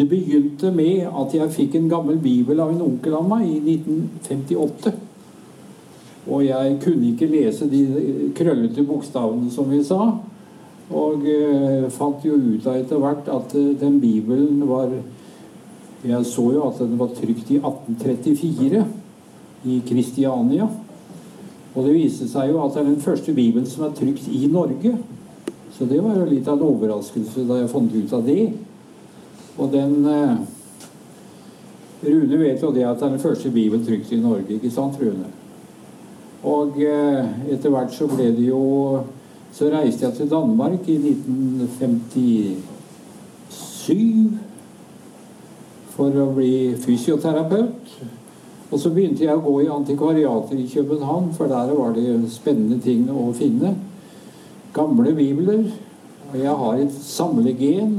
Det begynte med at jeg fikk en gammel bibel av en onkel av meg i 1958. Og jeg kunne ikke lese de krøllete bokstavene, som vi sa. Og eh, fant jo ut av etter hvert at eh, den bibelen var Jeg så jo at den var trykt i 1834 i Kristiania. Og det viste seg jo at det er den første bibelen som er trykt i Norge. Så det var jo litt av en overraskelse da jeg fant ut av det. Og den eh, Rune vet jo det at det er den første bibelen trykt i Norge, ikke sant, Rune? Og eh, etter hvert så ble det jo Så reiste jeg til Danmark i 1957 for å bli fysioterapeut. Og så begynte jeg å gå i antikvariater i København, for der var det spennende ting å finne. Gamle bibler. Og jeg har et samlegen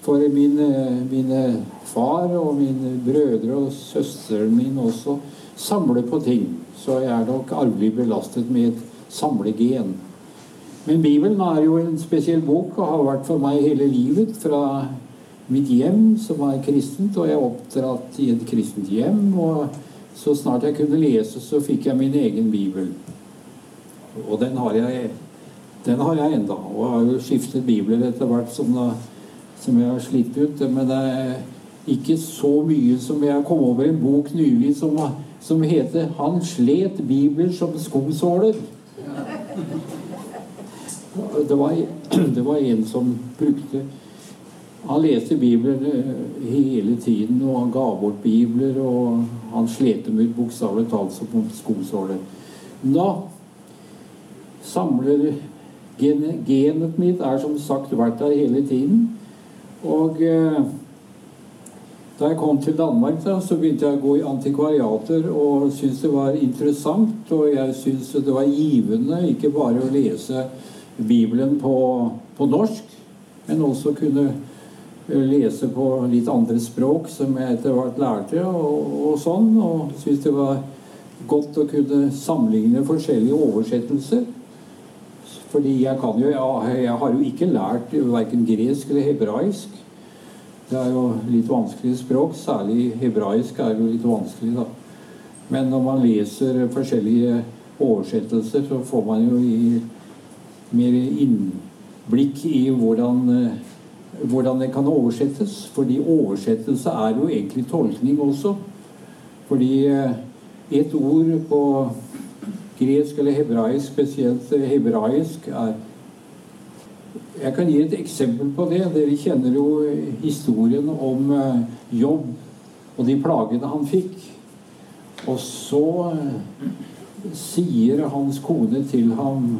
for mine, mine far og mine brødre og søsteren min også samler på ting. Så jeg er nok arvelig belastet med et samlegen. Men Bibelen er jo en spesiell bok og har vært for meg hele livet. Fra mitt hjem, som er kristent, og jeg er oppdratt i et kristent hjem. Og så snart jeg kunne lese, så fikk jeg min egen bibel. Og den har jeg, den har jeg enda. Og jeg har jo skiftet bibler etter hvert som, da, som jeg har slitt ut. Men det er ikke så mye som jeg kom over en bok nylig som, som heter 'Han slet Bibelen som skosåler'. Det var, det var en som brukte han leste Bibelen eh, hele tiden, og han ga bort bibler. Og han slet dem ut bokstavelig talt som skosåler. Da samler genet mitt er som sagt vært der hele tiden. Og eh, da jeg kom til Danmark, da, så begynte jeg å gå i antikvariater og syntes det var interessant. Og jeg syntes det var givende ikke bare å lese Bibelen på, på norsk, men også kunne lese på litt andre språk som jeg etter hvert lærte, og, og sånn. Og syntes det var godt å kunne sammenligne forskjellige oversettelser. Fordi jeg kan jo Jeg, jeg har jo ikke lært verken gresk eller hebraisk. Det er jo litt vanskelig språk. Særlig hebraisk er jo litt vanskelig, da. Men når man leser forskjellige oversettelser, så får man jo i, mer innblikk i hvordan hvordan det kan oversettes. Fordi oversettelse er jo egentlig tolkning også. Fordi eh, et ord på gresk eller hebraisk, spesielt eh, hebraisk, er Jeg kan gi et eksempel på det. Dere kjenner jo historien om eh, jobb og de plagene han fikk. Og så sier hans kone til ham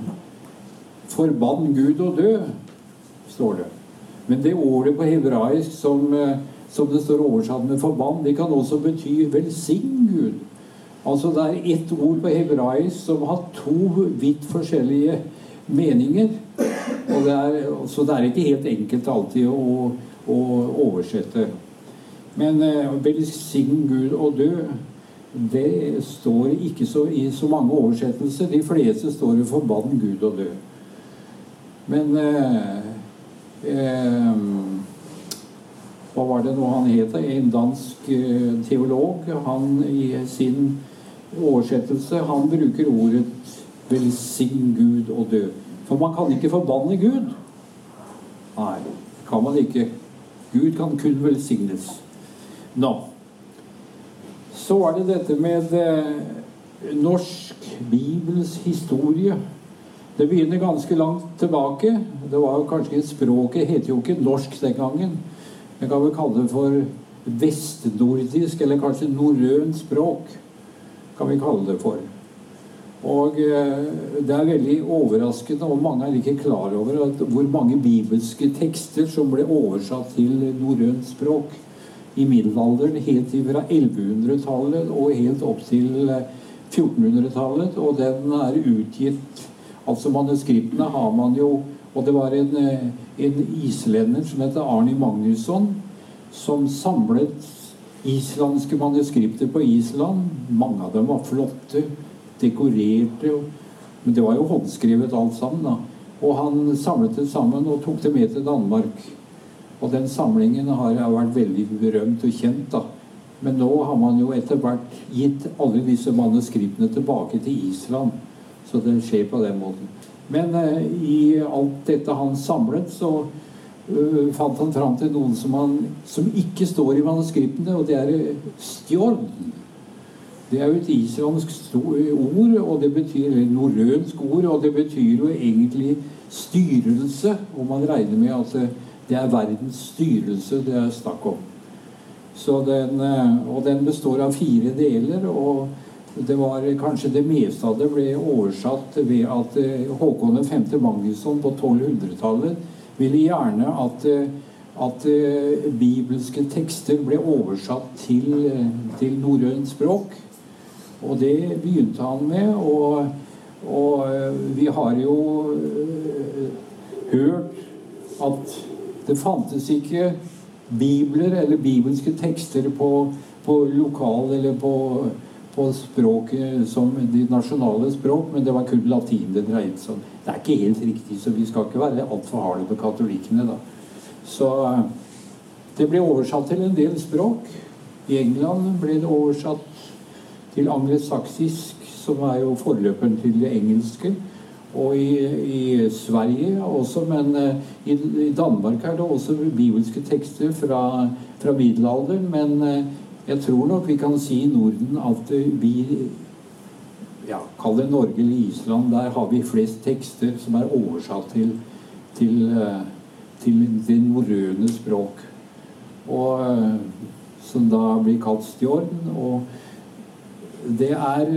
Forbann Gud å dø, står det. Men det ordet på hebraisk som, eh, som, det står oversatt med 'forbann', det kan også bety 'velsign Gud'. Altså det er ett ord på hebraisk som har to vidt forskjellige meninger. Og det er, så det er ikke helt enkelt alltid å, å oversette. Men eh, 'velsign Gud og dø' det står ikke så, i så mange oversettelser. De fleste står jo 'forbann Gud og dø'. Men eh, eh, Hva var det nå han het? En dansk eh, teolog. Han i sin oversettelse han bruker ordet 'velsign Gud og dø'. For man kan ikke forbanne Gud. Nei, det kan man ikke. Gud kan kun velsignes. Nå. Så var det dette med eh, norsk Bibels historie. Det begynner ganske langt tilbake. Det var jo kanskje Språket het jo ikke norsk den gangen. Jeg kan vel kalle det for vestnordisk, eller kanskje norrønt språk. Kan vi kalle det for. Og eh, det er veldig overraskende, og mange er ikke klar over hvor mange bibelske tekster som ble oversatt til norrønt språk i middelalderen, helt fra 1100-tallet og helt opp til 1400-tallet. Og den er utgitt Altså Manuskriptene har man jo Og det var en, eh, en islender som heter Arni Magnusson, som samlet islandske manuskripter på Island. Mange av dem var flotte, dekorerte. Men det var jo håndskrevet alt sammen. da. Og han samlet det sammen og tok det med til Danmark. Og den samlingen har vært veldig berømt og kjent. da. Men nå har man jo etter hvert gitt alle disse manuskriptene tilbake til Island. Så det skjer på den måten. Men eh, i alt dette han samlet, så øh, fant han fram til noen som, han, som ikke står i manuskriptene, og det er eh, stjord. Det er jo et islandsk ord, og det betyr, norrønsk ord, og det betyr jo egentlig styrelse. Og man regner med at det, det er verdens styrelse det er snakk om. Den, eh, og den består av fire deler. og det var Kanskje det meste av det ble oversatt ved at Håkon 5. Magnusson på 1200-tallet ville gjerne at, eh, at, bibelske tekster ble oversatt til, til norrønt språk. Og det begynte han med. Og, og vi har jo hørt at det fantes ikke bibler eller bibelske tekster på, på lokal eller på, på, språket som de nasjonale språk, men det var kun latin det dreide seg om. Det er ikke helt riktig, så vi skal ikke være altfor harde på katolikkene, da. Så det ble oversatt til en del språk. I England ble det oversatt til angelsaksisk, som er jo forløperen til det engelske og i, i, Sverige også, men uh, i, i, Danmark er det også bibelske tekster fra, fra middelalderen. Men uh, jeg tror nok vi kan si i Norden at vi Kall det Norge eller Island. Der har vi flest tekster som er oversatt til, til, til det norrøne språk. Og som da blir kalt stjorn. Og det er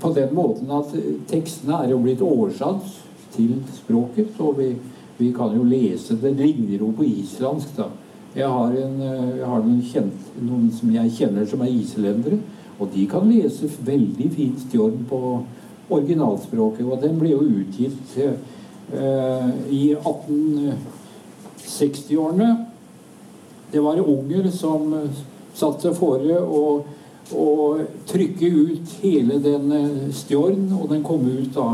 på den måten at tekstene er jo blitt oversatt til språket. Og vi, vi kan jo lese Det ligner jo på islandsk, da. Jeg har, en, jeg har noen, kjent, noen, som jeg kjenner som er islendere. Og de kan lese veldig fint stjorn på originalspråket. Og den ble jo utgitt eh, i 1860-årene. Det var unger som satte seg fore å og trykke ut hele den eh, stjorn, og den kom ut da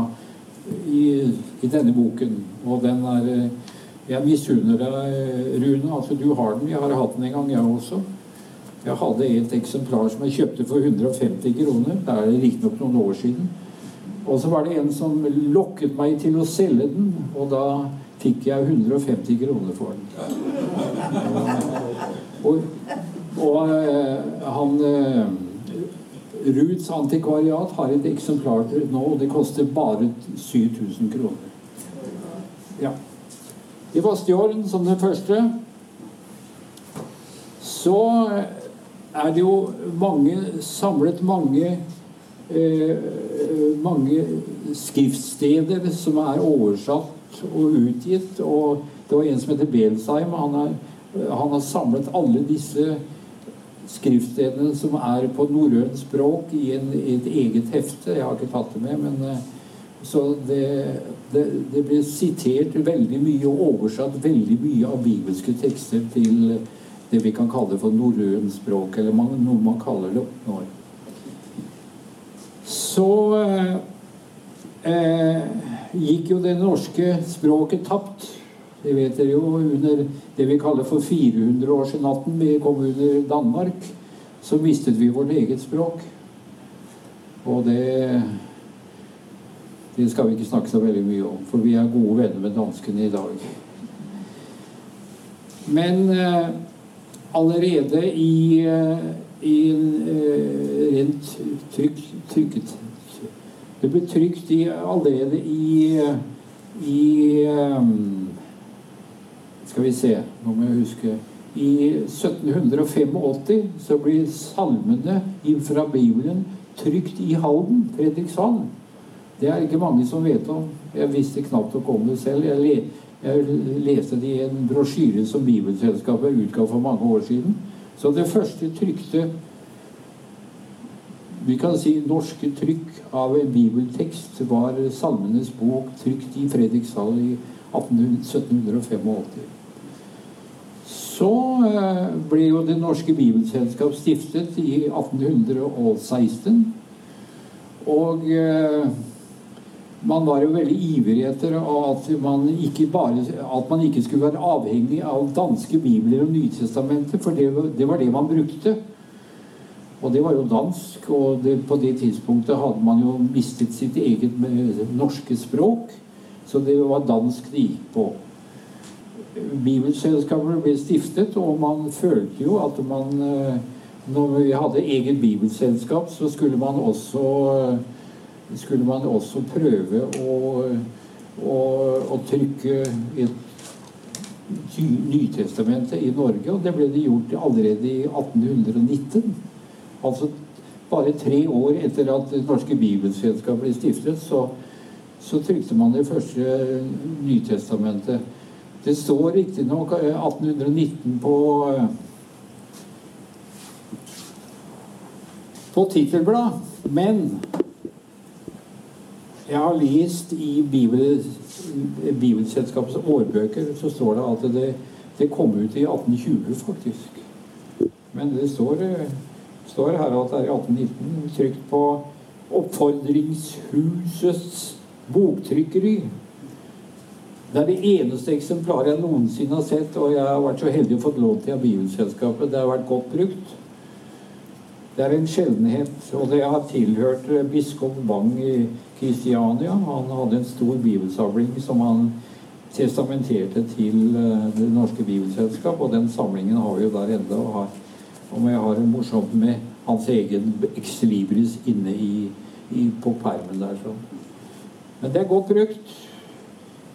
i, i denne boken. Og den er eh, Jeg misunner deg, Rune. Altså, du har den. Jeg har hatt den en gang, jeg også. Jeg hadde et eksemplar som jeg kjøpte for 150 kroner. Det er riktignok noen år siden. Og så var det en som lokket meg til å selge den, og da fikk jeg 150 kroner for den. Og, og øh, han Ruds Ruths antikvariat har et eksemplar nå, og det koster bare 7000 kroner. Ja. Det var som den første. Så er det jo mange samlet mange eh, mange skriftsteder som er oversatt og utgitt. Og det var en som heter Belsheim. Han har, han har samlet alle disse skriftstedene som er på norrønt språk i, en, i, et eget hefte. Jeg har ikke tatt det med, men eh, så det, det, det ble sitert veldig mye og oversatt veldig mye av bibelske tekster til det vi kan kalle for norrønt språk, eller noe man kaller det nå. Så eh, eh, gikk jo det norske språket tapt. Det vet dere jo under det vi kaller for 400-årsnatten. Vi kom under Danmark. Så mistet vi vårt eget språk. Og det Det skal vi ikke snakke så veldig mye om, for vi er gode venner med danskene i dag. Men eh, allerede i, eh, i eh, rent trykk, trykket Det ble trykt i, allerede i, i um, skal vi se, nå må jeg huske I 1785 så blir salmene fra Bibelen trykt i Halden, Fredrikshald. Det er ikke mange som vet om. Jeg visste knapt å om det selv. Jeg, jeg leste det i en brosjyre som Bibelselskapet utga for mange år siden. Så det første trykte vi kan si norske trykk av en bibeltekst var Salmenes bok trykt i Fredrikshall i 1785. Så eh, ble jo Det norske bibelselskap stiftet i 1816. Og man var jo veldig ivrig etter at man, bare, at man ikke skulle være avhengig av danske bibler og Nytestamentet, for det, det var det man brukte. Og det var jo dansk, og det, på det tidspunktet hadde man jo mistet sitt eget norske språk. Så det var dansk det gikk på. Bibelselskapet ble stiftet, og man følte jo at man eh, Når vi hadde eget bibelselskap, så skulle man også skulle man også prøve å, å, å trykke et Nytestamentet i Norge, og det ble det gjort allerede i 1819. Altså bare tre år etter at Det norske bibelselskap ble stiftet, så, så trykte man det første Nytestamentet. Det står riktignok 1819 på på tittelblad, men jeg har lest i Bibel, Bibelselskapets årbøker så står det at det, det, kom ut i 1820, faktisk. Men det står, står her at det er i 1819 trykt på Oppfordringshusets boktrykkeri. Det er det eneste eksemplaret jeg noensinne har sett, og jeg har vært så heldig å få lov til av Bibelselskapet. Det har vært godt brukt. Det er en sjeldenhet, og det har tilhørt biskop Bang i Kristiania. Han hadde en stor bibelsamling som han testamenterte til eh, Det norske bibelselskap, og den samlingen har vi jo der ennå. Og, og jeg har det morsomt med hans egen ex libris inne i, i, på permen der. Så. Men det er godt brukt.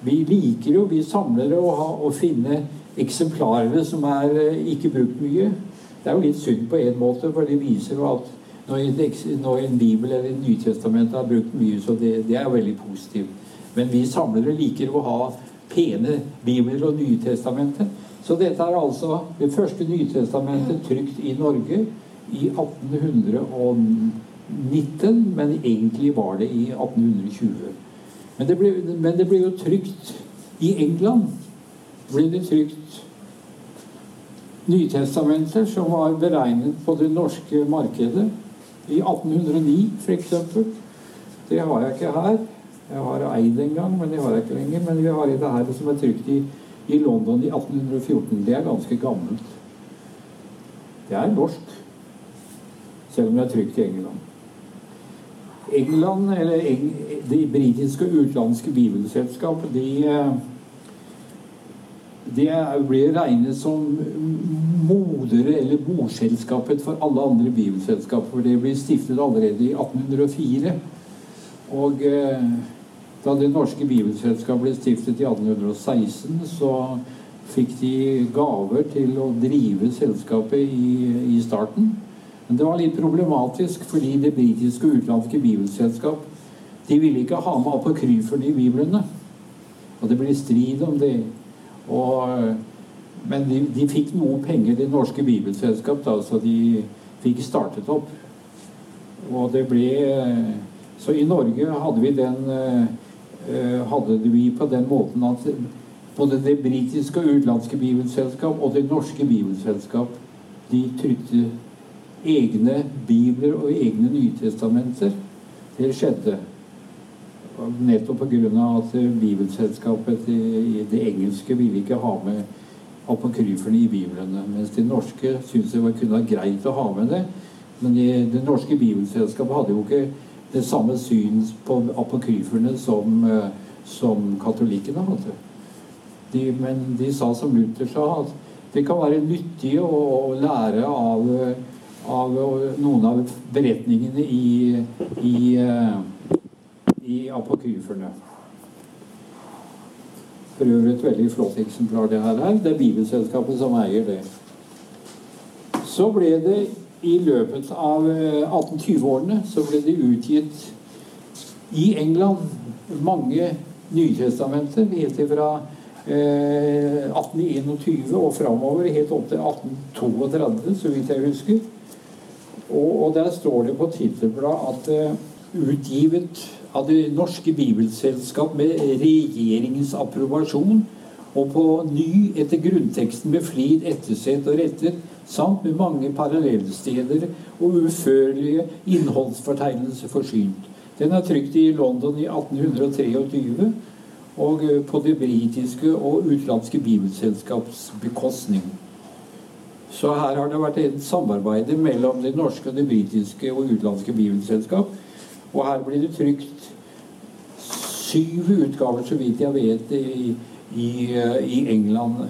Vi liker jo, vi samlere, å, ha, å finne eksemplarene som er eh, ikke brukt mye. Det er jo litt synd på en måte, for det viser jo at når en, bibel eller Nytestamentet har brukt mye, så det, det, er veldig positivt. Men vi samlere liker å ha pene bibler og Nytestamentet. Så dette er altså det første Nytestamentet trykt i Norge i 1819, men egentlig var det i 1820. Men det ble, men det ble jo trykt i England. ble det trykt Nytestamenter som var beregnet på det norske markedet i 1809 f.eks. Det har jeg ikke her. Jeg har eid en gang, men det har jeg ikke lenger. Men vi har det her som er trykt i, i London i 1814. Det er ganske gammelt. Det er norsk, selv om det er trykt i England. England, eller Eng Det britiske og utenlandske bibelselskap, de eh, det blir regnet som modere eller morselskapet for alle andre bibelselskaper. For det ble stiftet allerede i 1804. Og eh, da Det norske bibelselskapet ble stiftet i 1816, så fikk de gaver til å drive selskapet i, i starten. Men det var litt problematisk, fordi det britiske og utenlandske bibelselskap de ville ikke ha med apokryferne i biblene. Og det ble strid om det. Og, men de, de, fikk noe penger, det norske bibelselskap, da, så de fikk startet opp. Og det ble Så i Norge hadde vi den eh, hadde vi på den måten at både det britiske og utenlandske bibelselskap og det norske bibelselskap de trykte egne bibler og egne nytestamenter. Det skjedde. Nettopp pga. at Bibelselskapet i det engelske ville ikke ha med apokryferne i biblene. Mens de norske syntes det kunne være greit å ha med det. Men det norske bibelselskapet hadde jo ikke det samme syn på apokryferne som, eh, som katolikkene hadde. De, men de sa som Luther sa, at det kan være nyttig å, å lære av, av, noen av beretningene i, i eh, apokryferne. For øvrig et veldig flott eksemplar det her er. Det er Bibelselskapet som eier det. Så ble det i løpet av 1820-årene så ble det utgitt i England mange Nytestamenter helt fra eh, 1821 og framover, helt opp til 1832, så vidt jeg husker. Og, og der står det på tittelbladet at eh, utgivet av Det norske bibelselskap med regjeringens approbasjon, og på ny etter grunnteksten med flid ettersett og rettet, samt med mange parallellsteder og uførlige innholdsfortegnelser forsynt. Den er trykt i London i 1823 og eh, på det britiske og utenlandske bibelselskaps bekostning. Så her har det vært et samarbeid mellom det norske, det britiske og utenlandske bibelselskap. Og her blir det trykt syv utgaver, så vidt jeg vet, i, i, i England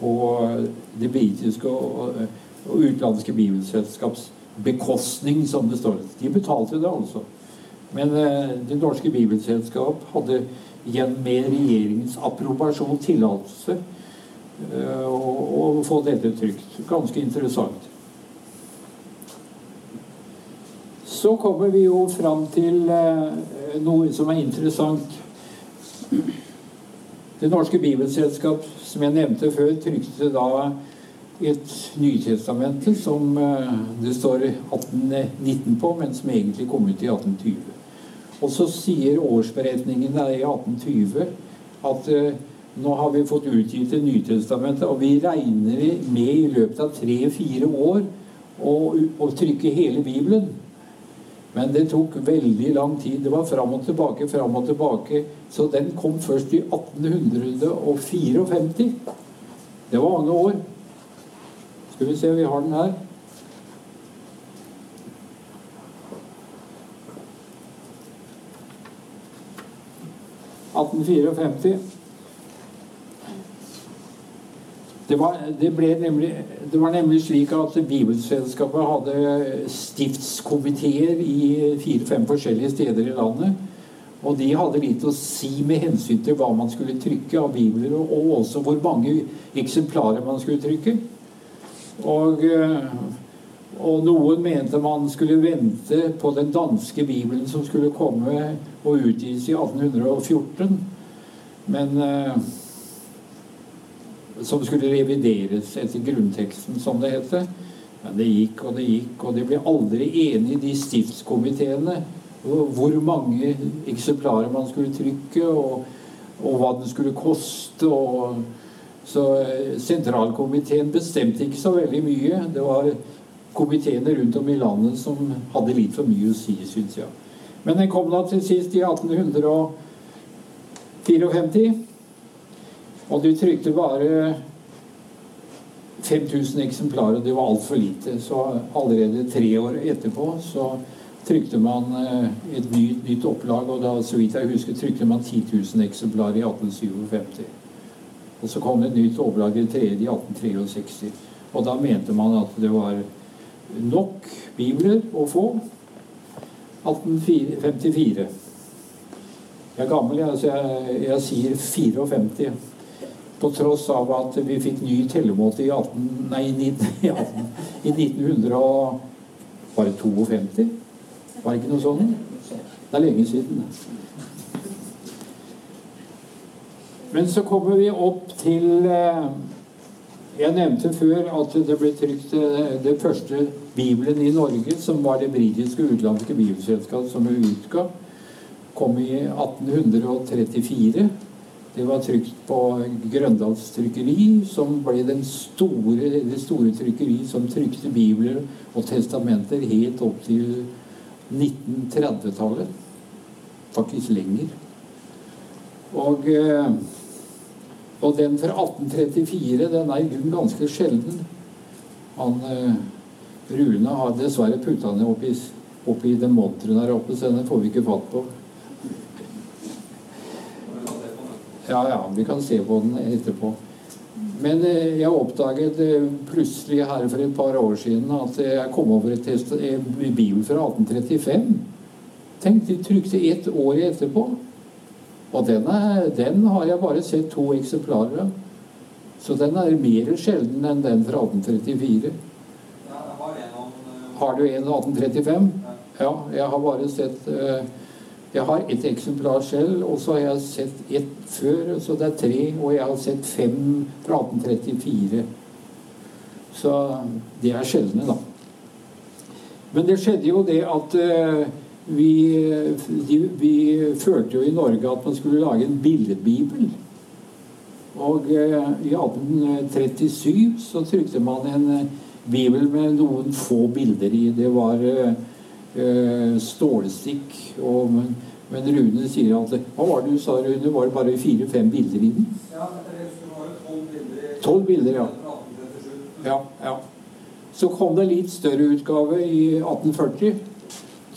på det britiske og, og utenlandske bibelselskaps bekostning, som det står. De betalte det, altså. Men eh, det norske bibelselskap hadde igjen med regjeringens approbasjon tillatelse eh, å få dette trygt. Ganske interessant. Så kommer vi jo fram til eh, noe som er interessant. Det norske bibelselskap, som jeg nevnte før, trykte da et Nytestamente som eh, det står 1819 på, men som egentlig kom ut i 1820. Og så sier årsberetningen i 1820 at uh, nå har vi fått utgitt Det Nytestamentet, og vi regner med i løpet av tre-fire år å, å, trykke hele Bibelen. Men det tok veldig lang tid. Det var fram og tilbake, fram og tilbake. Så den kom først i 1854. Det var mange år. Skal vi se, vi har den her. 1854. Det var, det, nemlig, det var, nemlig, slik at Bibelselskapet hadde stiftskomiteer i fire-fem forskjellige steder i landet. Og de hadde litt å si med hensyn til hva man skulle trykke av bibler, og også hvor mange eksemplarer man skulle trykke. Og eh, og noen mente man skulle vente på den danske bibelen som skulle komme og utgis i 1814. Men eh, Som skulle revideres etter grunnteksten, som det het. Men det gikk og det gikk, og de ble aldri enige, de stiftskomiteene, hvor mange eksemplarer man skulle trykke, og, og hva den skulle koste. og så eh, sentralkomiteen bestemte ikke så veldig mye. Det var komiteene rundt om i landet som hadde litt for mye å si, syns jeg. Men den kom da til sist i 1854. Og de trykte bare 5000 eksemplarer. Det var altfor lite. Så allerede tre år etterpå så trykte man eh, et nytt, nytt opplag. Og da, så vidt jeg husker, trykte man 10 000 eksemplarer i 1857. Og så kom det et nytt opplag i tredje i 1863. Og da mente man at det var nok bibler å få. 1854. Jeg er gammel, jeg, så jeg, jeg sier 54. På tross av at vi fikk ny tellemåte i, 18, nei, 19, 18, i 1900 og Var det 52? Var det ikke noe sånt? Det er lenge siden. Men så kommer vi opp til eh, Jeg nevnte før at det ble trykt den det første Bibelen i Norge, som var det britiske utenlandske bibelselskapet som utga, kom i 1834. Det var trykt på Grøndals trykkeri, som ble store, det store trykkeri som trykte bibler og testamenter helt opp til 1930-tallet. Faktisk lenger. Og, eh, og den fra 1834 den er i grunnen ganske sjelden. Han eh, Rune har dessverre putta den oppi, oppi den monteren her oppe, så den får vi ikke fatt på. Ja, ja, vi kan se på den etterpå. Men eh, jeg oppdaget eh, plutselig her for et par år siden at jeg kom over et en bibel fra 1835. Tenk, de trykte ett år etterpå. Og den, er, den, har jeg bare sett to eksemplarer av. Så den er mer sjelden enn den fra 1834. Har du en 1835? Ja, jeg har bare sett Jeg har ett eksemplar selv, og så har jeg sett ett før, så det er tre. Og jeg har sett fem fra 1834. Så de er sjeldne, da. Men det skjedde jo det at uh, vi, vi følte jo i Norge at man skulle lage en billedbibel. Og uh, i 1837 så trykte man en Bibel med noen få bilder i. Det var, eh, eh, stålstikk. Og, men, men Rune sier at Hva var det du sa, Rune? Var det bare fire-fem bilder i den? Ja, tolv bilder. i- Tolv bilder, ja. Ja, ja. Så kom det en litt større utgave i 1840.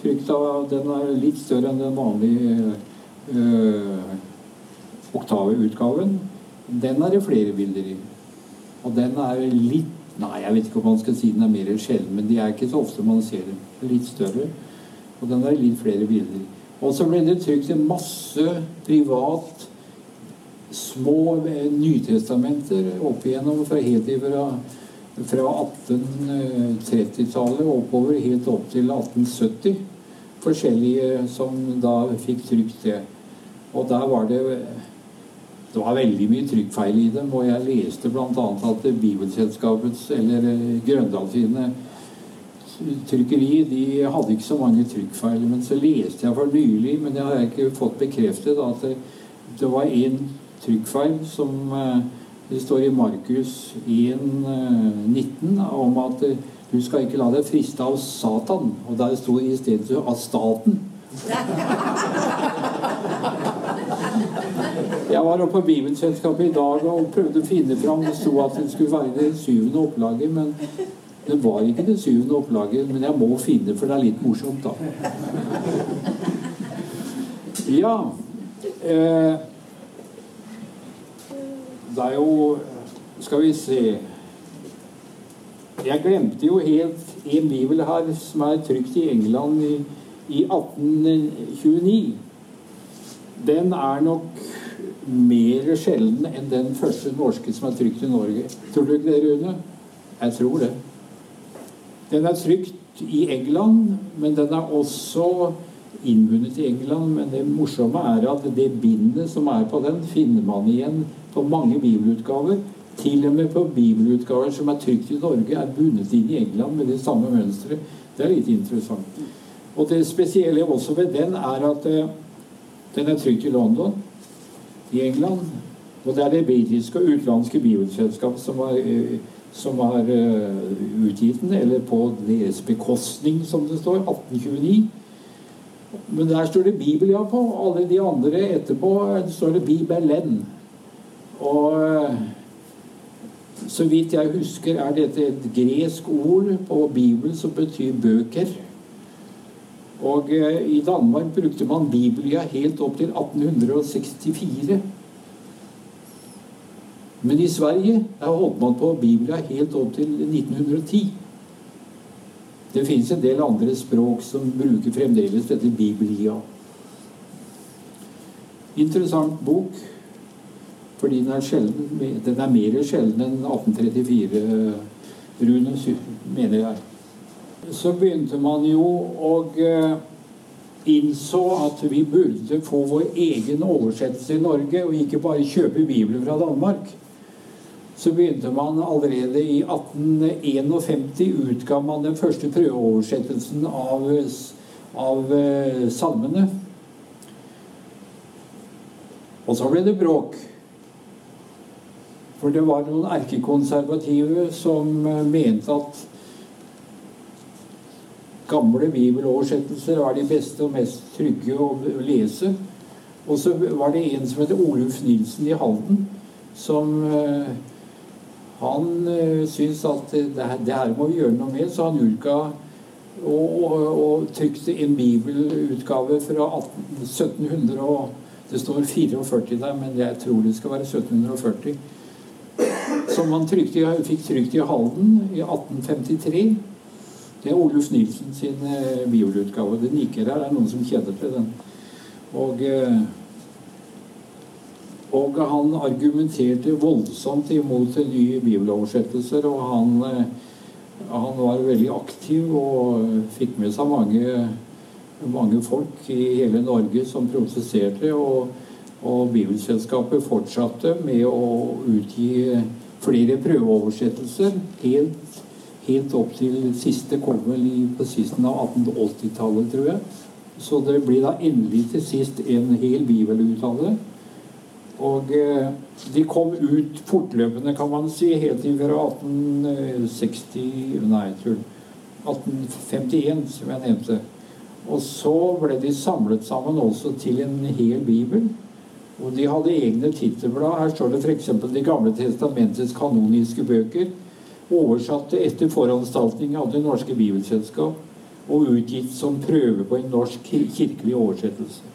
Trykt av, den er litt større enn den vanlige øh, oktaveutgaven. Den er det flere bilder i. Og den er litt Nei, jeg vet ikke om man skal si den er mer sjelden, men de er ikke så ofte man ser dem. Litt større. Og den er litt flere bilder. Og så ble det trykt en masse privat små eh, nytestamenter opp igjennom fra helt ifra fra 1830-tallet oppover helt opp til 1870. Forskjellige som da fikk trykt det. Og der var det det var veldig mye trykkfeil i dem, og jeg leste bl.a. at Bibelselskapets, eller eh, Grøndal sine trykkeri, de hadde ikke så mange trykkfeil. Men så leste jeg for nylig, men jeg har ikke fått bekreftet, at det, det var én trykkfeil som eh, det står i Markus 1,19 om at eh, du skal ikke la deg friste av Satan. Og der sto i stedet av staten. Jeg var oppe på Bibelselskapet i dag og prøvde å finne fram. Det sto at det skulle være det syvende opplaget, men det var ikke det syvende opplaget. Men jeg må finne, for det er litt morsomt, da. Ja eh, Det er jo Skal vi se Jeg glemte jo helt en bibel her som er trykt i England i, i 1829. Den er nok mer sjelden enn den første norske som er trykt i Norge. Tror du ikke det, Rune? Jeg tror det. Den er trykt i England, men den er også innbundet i England. Men det morsomme er at det bindet som er på den, finner man igjen på mange bibelutgaver. Til og med på bibelutgaver som er trykt i Norge, er bundet inn i England med det samme mønsteret. Det er litt interessant. Og det spesielle også ved den er at eh, den er trykt i London, i England. Og det er det britiske og utenlandske bibelselskap som har, eh, som har eh, utgitt den, eller på deres bekostning, som det står. 1829. Men der står det Bibel, ja, på. Alle de andre etterpå eh, står det Bibelen. Og så vidt jeg husker, er dette et gresk ord på Bibel som betyr bøker. Og eh, i Danmark brukte man Biblia helt opp til 1864. Men i Sverige holdt man på Biblia helt opp til 1910. Det fins en del andre språk som bruker fremdeles dette Biblia. Interessant bok. Fordi den er, sjelden, den er mer sjelden enn 1834, Rune, mener jeg. Så begynte man jo å eh, innså at vi burde få vår egen oversettelse i Norge, og ikke bare kjøpe bibler fra Danmark. Så begynte man allerede i 1851 utga man den første prøveoversettelsen av, av eh, salmene. Og så ble det bråk. For det var noen erkekonservative som eh, mente at gamle bibeloversettelser var de beste og mest trygge å lese. Og så var det en som heter Oluf Nilsen i Halden, som eh, Han eh, syntes at det, her- det her må vi gjøre noe med, så han utga og, og, og trykte en bibelutgave fra 18, 1700 og Det står 44 der, men jeg tror det skal være 1740 som han trykte, fikk trykt i Halden i 1853. Det er Oluf Nilsen sin eh, bibelutgave. Den liker her. Det er noen som kjeder til den. Og, eh, og han argumenterte voldsomt imot nye bibeloversettelser. Og han, eh, han var veldig aktiv og fikk med seg mange, mange folk i hele Norge som protesterte. Og, og Bibelselskapet fortsatte med å utgi flere prøveoversettelser helt, helt opp til siste kom vel i, på sisten av 1880-tallet, tror jeg. Så det blir da endelig til sist en hel bibelutale. Og eh, de kom ut fortløpende, kan man si, helt til fra 1860 Nei, tull. 1851, som jeg nevnte. Og så ble de samlet sammen også til en hel bibel. Og de hadde egne tittelblad. Her står det f.eks. De gamle testamentets kanoniske bøker. Oversatte etter foranstaltning av Det norske bibelselskap. Og utgitt som prøve på en norsk kirkelig oversettelse.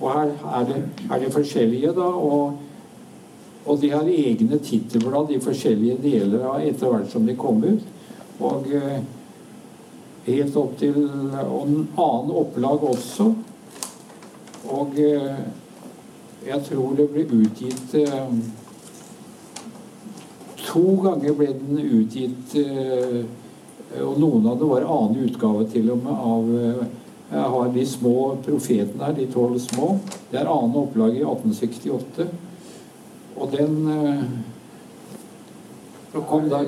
Og her er det, er det forskjellige, da. Og, og de har egne tittelblad, de forskjellige deler av etter hvert som de kom ut. Og eh, helt opp til Og en annen opplag også. Og eh, jeg tror det ble utgitt eh, To ganger ble den utgitt, eh, og noen av det var annen utgave til og med av eh, Jeg har de små profetene her, de tolv små. Det er annet opplag i 1868. Og den eh, kom da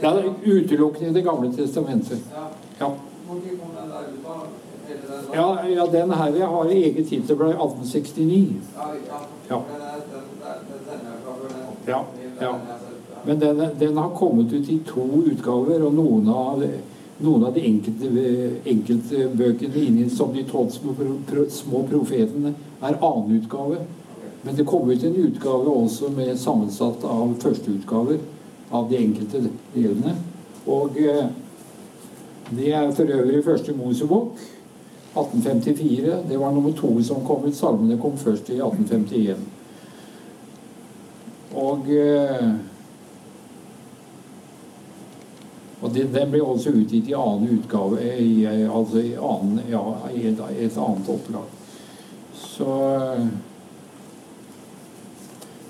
det er utelukkende i Det gamle testamentet. Ja. Ja, ja, den her jeg har eget tittelblad i 1869. Ja, ja. Ja. Men den, den har kommet ut i to utgaver, og noen av, noen av de enkelte, bøkene inni som de tolv små, pro, pro, små profetene er annen utgave. Men det kom ut en utgave også med sammensatt av førsteutgaver av de enkelte delene. Og eh, det er for øvrig første Mosebok, 1854. Det var nummer to som kom ut. Salmene kom først i 1851. Og eh, og det, Den ble også utgitt i annen utgave, i, altså i, annen, ja, i et, et annet opplag. Så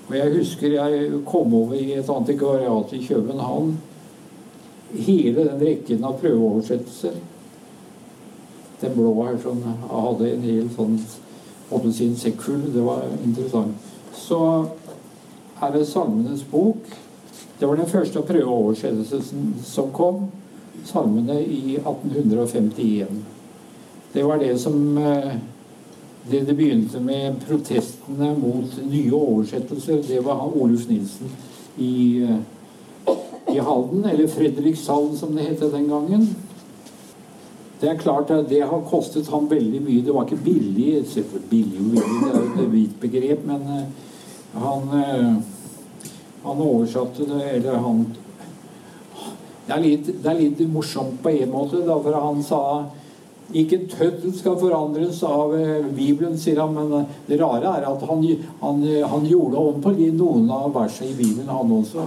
Og jeg husker jeg kom over i et antikvariat i København. Hele den rekken av prøveoversettelser. Den blå her som hadde en hel sånn å si en sekk full. Det var interessant. Så her er Salmenes bok. Det var den første prøveoversettelsen som kom. Salmene i 1851. Det var det som eh, Det det begynte med protestene mot nye oversettelser, det var Oluf Nilsen i, eh, i Halden, eller Fredrikshallen som det het den gangen. Det er klart at det har kostet ham veldig mye. Det var ikke billig. Selvfølgelig billig billig, det er et vidt begrep, men eh, han han oversatte det, eller han det er, litt, det er litt morsomt på en måte, da, for han sa ikke tøddel skal forandres av eh, Bibelen, sier han, men eh, det rare er at han, han, han gjorde om på noen av versene i Bibelen, han også.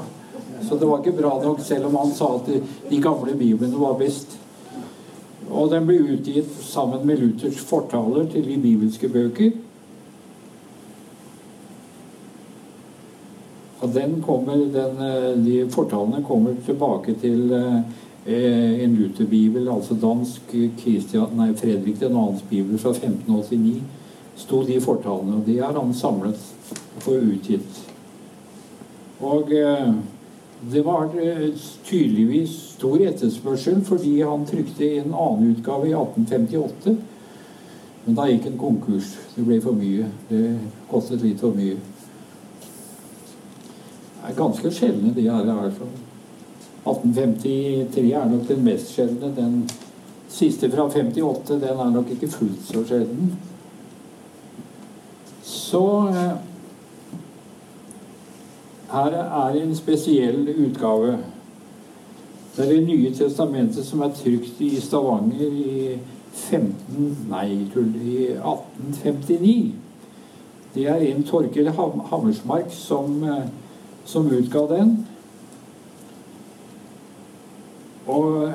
Så det var ikke bra nok, selv om han sa at de, de gamle biblene var best. Og den ble utgitt sammen med Luthers fortaler til de bibelske bøker. Og den kommer, den, eh, de fortalene kommer tilbake til eh, en Luther-bibel, altså dansk Christian, nei, Fredrik den annens bibel fra 1589, sto de fortalene. Og de har han samlet for utgitt. Og eh, det var eh, tydeligvis stor etterspørsel fordi han trykte en annen utgave i 1858. Men da gikk en konkurs. Det ble for mye. Det kostet litt for mye. Er ganske sjeldne, de her. er sånn. 1853 er nok den mest sjeldne. Den siste fra 58 den er nok ikke fullt så sjelden. Så eh, her er en spesiell utgave. Det er Det nye testamentet som er trykt i Stavanger i 15, nei, i 1859. Det er en Torkel Ham- Hammersmark som, eh, som utga den. Og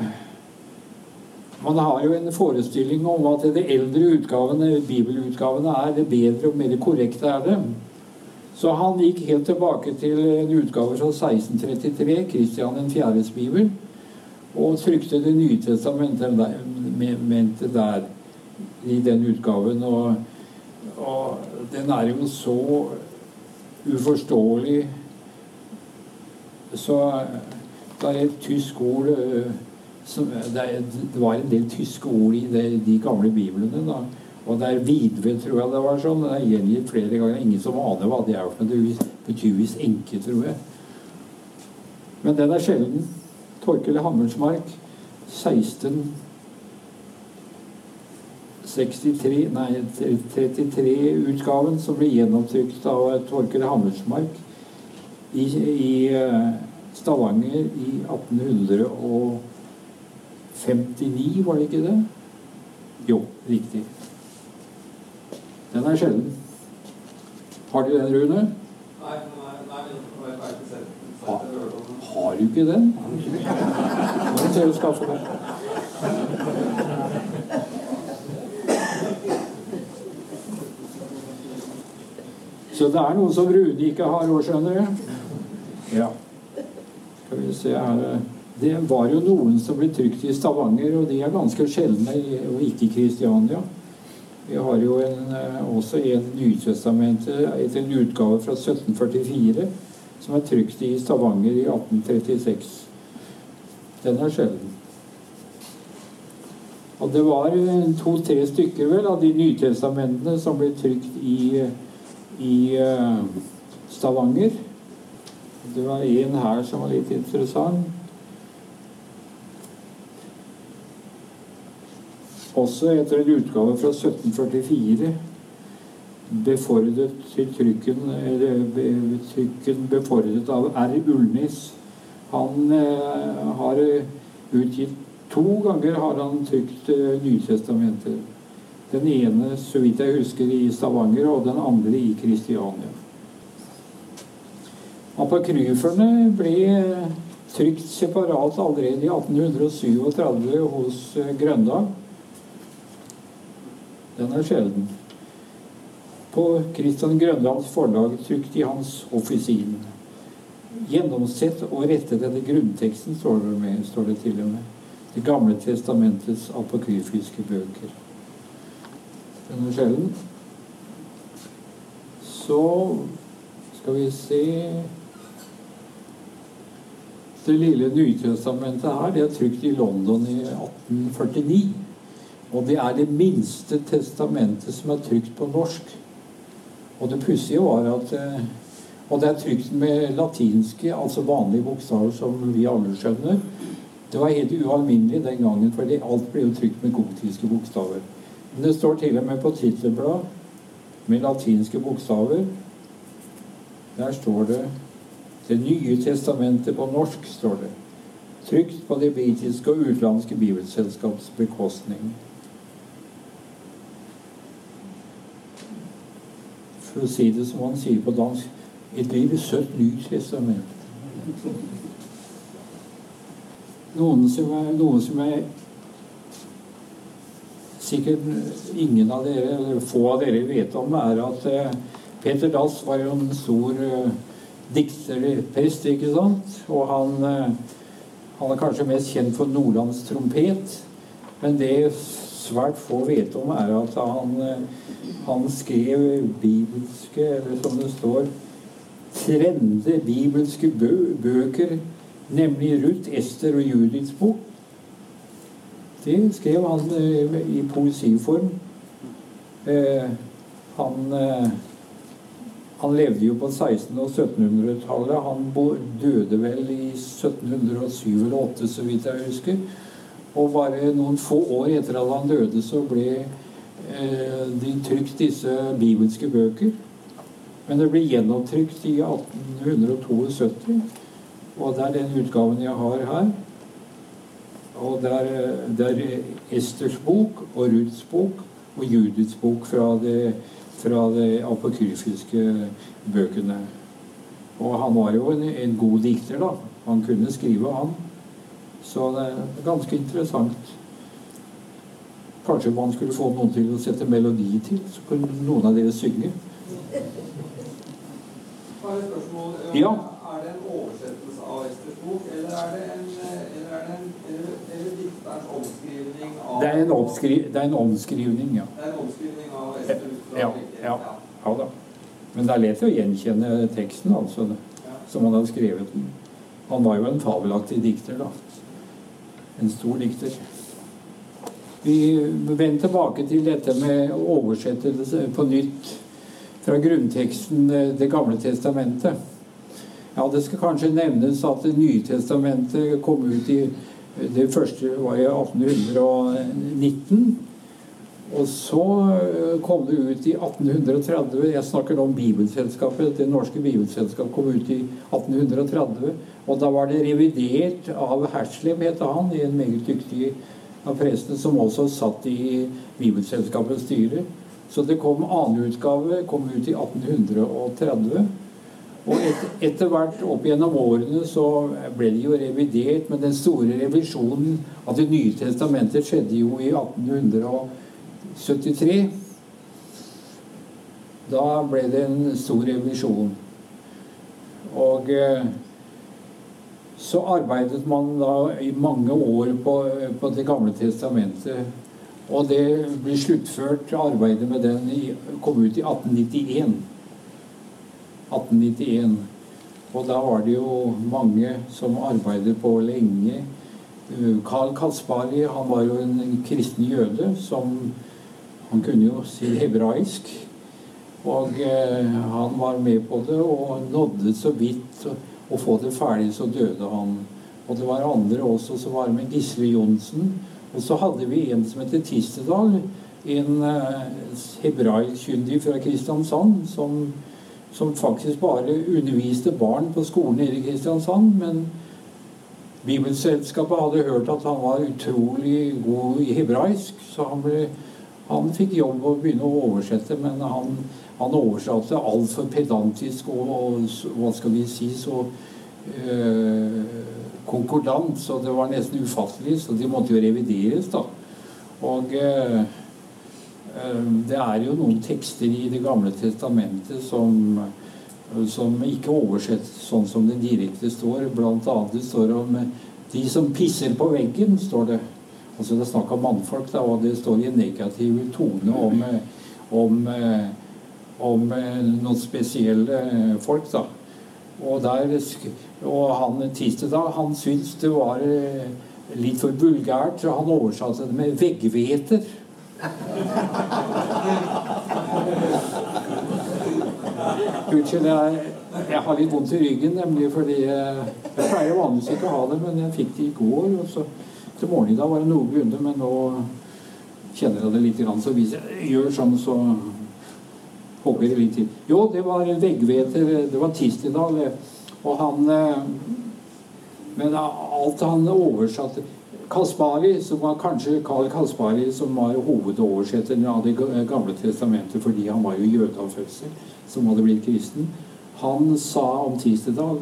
man har jo en forestilling om at det eldre utgavene, bibelutgavene er det bedre og mer korrekte er det. Så han gikk helt tilbake til en utgave fra 1633, Kristian 4.s bibel, og trykte Det nye testamentet der i den utgaven. Og, og den er jo så uforståelig Så det er et tysk ord øh, som, det, er, det var en del tyske ord i det, de gamle biblene. da. Og det er vidve, tror jeg det var sånn. Det er gjengitt flere ganger. Ingen som aner hva det er for noe. Det betyr visst enke, tror jeg. Men den er sjelden. Torkel Hammersmark, 16 63, nei, 33-utgaven som ble gjennomtrykt av Torkel Hammersmark i, i eh, Stavanger i 1859, var det ikke det? Jo, riktig. Den er sjelden. Har du den, Rune? Nei, nei, nei, nei, nei, nei. Har den. Har du ikke den? Nå ser du skaffe deg. Så det er noe som Rune ikke har òg, skjønner du. Ja. Skal vi se her Det var jo noen som ble trykt i Stavanger, og de er ganske sjeldne, og ikke i Kristiania. Vi har jo en, eh, også en Nytestamentet etter en utgave fra 1744 som er trykt i Stavanger i 1836. Den er sjelden. Og det var eh, to-tre stykker vel av de nytestamentene som ble trykt i, i eh, Stavanger. Det var en her som var litt interessant. Også etter en utgave fra 1744 befordret til trykken, trykken befordret av R. Ulnis. Han eh, har utgitt To ganger har han trykt eh, Nytestamentet. Den ene, så vidt jeg husker, i Stavanger, og den andre i Kristiania. Apokryferne ble eh, trykt separat allerede i 1837 hos eh, Grøndal. Den er sjelden. På Christian Grøndals forlag trykt i hans offisin. Gjennomsett og rettet etter grunnteksten, står det, med, står det til og med. Det gamle testamentets apokryfiske bøker. Den er. Så skal vi se Det lille Nytestamentet her, det er trykt i London i 1849. Og det er det minste testamentet som er trykt på norsk. Og det pussige var at eh, Og det er trykt med latinske, altså vanlige bokstaver som vi alle skjønner. Det var helt ualminnelig den gangen, for alt ble jo trykt med gotiske bokstaver. Men det står til og med på tittelblad med latinske bokstaver. Der står det 'Det nye testamentet på norsk', står det. Trygt på det britiske og utenlandske bibelselskaps bekostning. For å si det som han sier på dansk Et lite søtt nytt testament. Noen som er, noen som er sikkert ingen av dere, eller få av dere vet om, er at eh, Peter Dass var jo en stor dikter eller prest, ikke sant? Og han, eh, han er kanskje mest kjent for Nordlands trompet. Men det svært få vet om, er at han, eh, han skrev bibelske, eller som det står, trende bibelske bø bøker, nemlig Ruth, Ester og Judiths bok. Det skrev han eh, i poesiform. Eh, han, eh, han levde jo på 1600- og 1700-tallet. Han døde vel i 1707 eller 8, så vidt jeg husker. Og bare noen få år etter at han døde, så ble de trykt disse bibelske bøker. Men det ble gjenopptrykt i 1872. Og det er den utgaven jeg har her. Og det er, det er Esters bok og Ruths bok og Judiths bok fra de, fra de apokryfiske bøkene. Og han var jo en, en god dikter, da. Han kunne skrive, han. Så det er ganske interessant. Kanskje man skulle få noen til å sette melodi til, så kunne noen av dere synge. Bare et Ja. Er det en oversettelse av Esters bok, eller er det en, eh, eller er det en eller, eller dikterens omskrivning av Det er en, oppskri det er en omskrivning, ja. Det er en omskrivning av Ester ut fra Ja, ja. ja da. Men det er lett å gjenkjenne teksten, altså, som han har skrevet den. Han var jo en fabelaktig dikter, da. En stor dikter. Vi vender tilbake til dette med oversettelse på nytt fra grunnteksten eh, Det gamle testamentet. Ja, det skal kanskje nevnes at Det nye testamentet kom ut i Det første var i 1819. Og så eh, kom det ut i 1830 Jeg snakker nå om Bibelselskapet. Det norske bibelselskapet kom ut i 1830. Og da var det revidert av Herslem, het han, en meget dyktig av prestene som også satt i Bibelselskapets styre. Så det kom annen utgave, kom ut i 1830. Og et, etter hvert opp gjennom årene så ble det jo revidert, men den store revisjonen av Det nye testamentet skjedde jo i 1873. Da ble det en stor revisjon. Og eh, så arbeidet man da i mange år på, på Det gamle testamentet. Og det ble sluttført, arbeidet med den kom ut i 1891. 1891. Og da var det jo mange som arbeidet på lenge. Karl Kaspari han var jo en kristen jøde som Han kunne jo si hebraisk. Og eh, han var med på det og nådde så vidt å få det ferdig, så døde han. Og det var andre også som var med. Gisle Johnsen. Og så hadde vi en som heter Tistedal. En eh, hebraisk-kyndig fra Kristiansand som som faktisk bare underviste barn på skolen i Kristiansand. Men Bibelselskapet hadde hørt at han var utrolig god i hebraisk, så han, ble, han fikk jobb å begynne å oversette. Men han, han oversatte altfor pedantisk og, og, hva skal vi si, så øh, konkordant, så det var nesten ufattelig. Så de måtte jo revideres, da. Og øh, det er jo noen tekster i Det gamle testamentet som, som ikke oversettes sånn som det direkte står. Blant annet det står om de som pisser på veggen, står det. Altså Det er snakk om mannfolk, da, og det står i en negativ tone om, om, om noen spesielle folk. da. Og, der, og han Tistedal han syntes det var litt for vulgært, så han oversatte det med 'veggveter'. Unnskyld, jeg, jeg, har litt vondt i ryggen, nemlig fordi jeg, jeg pleier vanligvis ikke å ha det, men jeg fikk det i går. og så Til morgenen i dag var det noenlunde, men nå kjenner jeg det litt. Så hvis jeg gjør sånn, så hogger det litt til. Jo, det var veggveter. Det var Tistedal. Og han eh, Men alt han oversatte Kaspari, som var kanskje Karl Kaspari, som var hovedoversetteren av Det gamle testamentet fordi han var jo jøde av fødsel, som hadde blitt kristen, han sa om Tistedal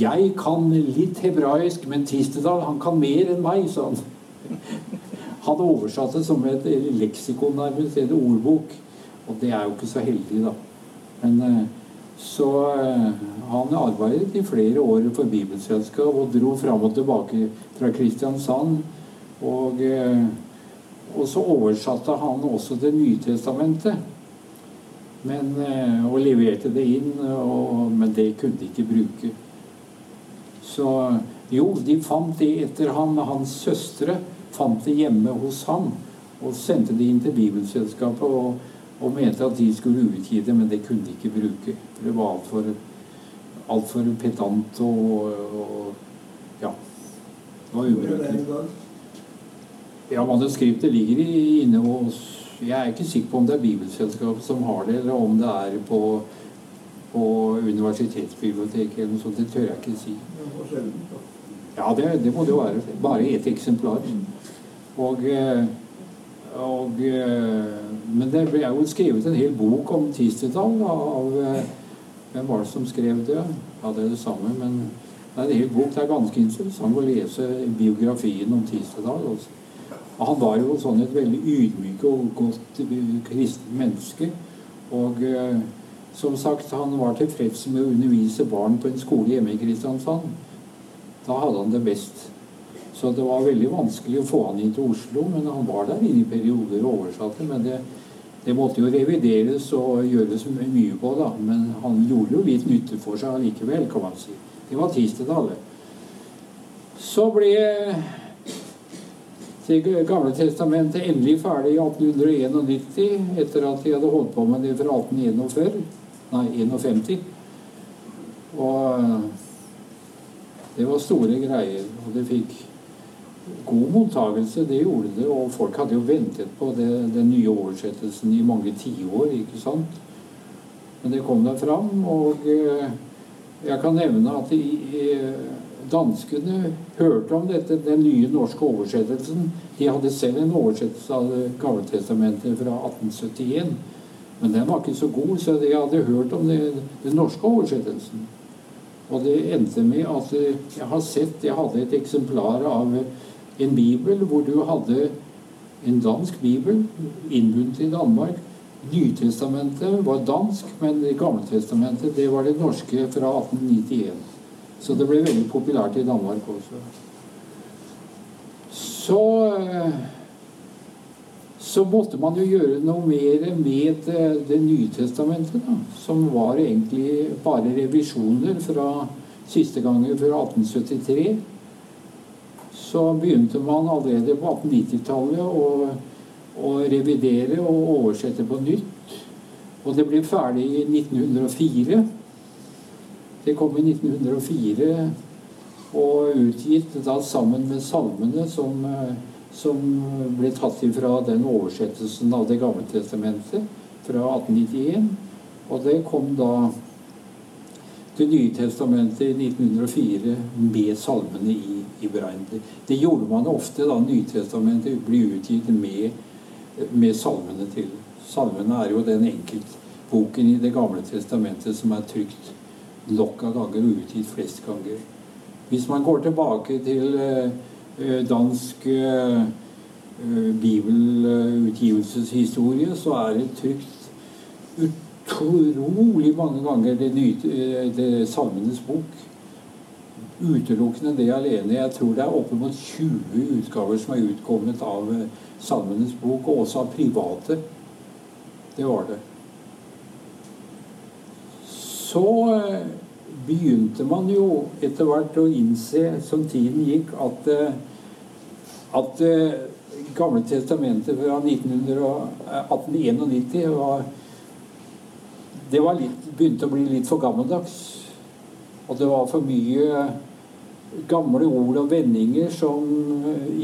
jeg kan litt hebraisk, men Tistedal han kan mer enn meg, sa han. Han oversatte som et leksikon, nærmest, en ordbok. Og det er jo ikke så heldig, da. Men eh, så eh, han arbeidet i flere år for Bibelselskap og dro fram og tilbake fra Kristiansand. Og, eh, og så oversatte han også Det nye testamentet. Men, eh, og leverte det inn, og, men det kunne de ikke bruke. Så jo, de fant det etter han. Hans søstre fant det hjemme hos ham og sendte det inn til Bibelselskapet. og og mente at de skulle utgi det, men det kunne de ikke bruke. Det var altfor alt for pedant og, og, Ja. Det var ubrukelig. Ja, manuskriptet ligger inne hos Jeg er ikke sikker på om det er Bibelselskapet som har det, eller om det er på, på universitetsbiblioteket eller noe sånt. Det tør jeg ikke si. Ja, det, det må det jo være. Bare ett eksemplar. Og eh, og, eh, men det ble jo skrevet en hel bok om Tistedal av eh, Hvem var det som skrev det? Ja, det er det samme, men det er en hel bok. Det er ganske interessant å lese biografien om Tistedal. Også. Han var jo sånn et veldig ydmyk og godt kristent menneske. Og eh, som sagt, han var tilfreds med å undervise barn på en skole hjemme i Kristiansand. Da hadde han det best. Så det var veldig vanskelig å få han inn til Oslo, men han var der inne i perioder og oversatte. Men det, det måtte jo revideres og gjøres mye på, da. Men han gjorde jo litt nytte for seg allikevel, kan man si. Det var Tistedal. Så ble Det gamle testamentet endelig ferdig i 1891, etter at de hadde holdt på med det fra 1841. Nei, 51. Og det var store greier, og det fikk god mottagelse, det gjorde det. Og folk hadde jo ventet på det, den nye oversettelsen i mange tiår, ikke sant. Men det kom da fram. Og eh, jeg kan nevne at i, danskene hørte om dette, den nye norske oversettelsen. De hadde selv en oversettelse av Gamletestamentet fra 1871. Men den var ikke så god, så de hadde hørt om det, den norske oversettelsen. Og det endte med at jeg har sett Jeg hadde et eksemplar av en bibel hvor du hadde en dansk bibel innbundet i Danmark. Nytestamentet var dansk, men Det gamle testamentet det var det norske fra 1891. Så det ble veldig populært i Danmark også. Så så måtte man jo gjøre noe mer med Det nye testamentet, da, som var egentlig bare revisjoner fra siste gangen fra 1873. Så begynte man allerede på 1890-tallet å, å, revidere og oversette på nytt. Og det ble ferdig i 1904. Det kom i 1904 og utgitt da sammen med salmene som som ble tatt ifra den oversettelsen av Det gamle testamentet fra 1891. Og det kom da Det nye testamentet i 1904 med salmene i, i beregnet. Det gjorde man ofte da Nytestamentet ble utgitt med, med salmene til. Salmene er jo den enkeltboken i Det gamle testamentet som er trykt nok av ganger og utgitt flest ganger. Hvis man går tilbake til Eh, dansk eh, eh, bibelutgivelseshistorie, så er det trykt utrolig mange ganger det, nye, det Salmenes bok. Utelukkende det alene. Jeg tror det er oppimot 20 utgaver som er utkommet av Salmenes bok, og også av private. Det var det. Så begynte man jo etter hvert å innse, som tiden gikk, at, eh, at eh, Gamle testamentet fra 1891 var Det litt, begynte å bli litt for gammeldags. Og det var for mye gamle ord og vendinger som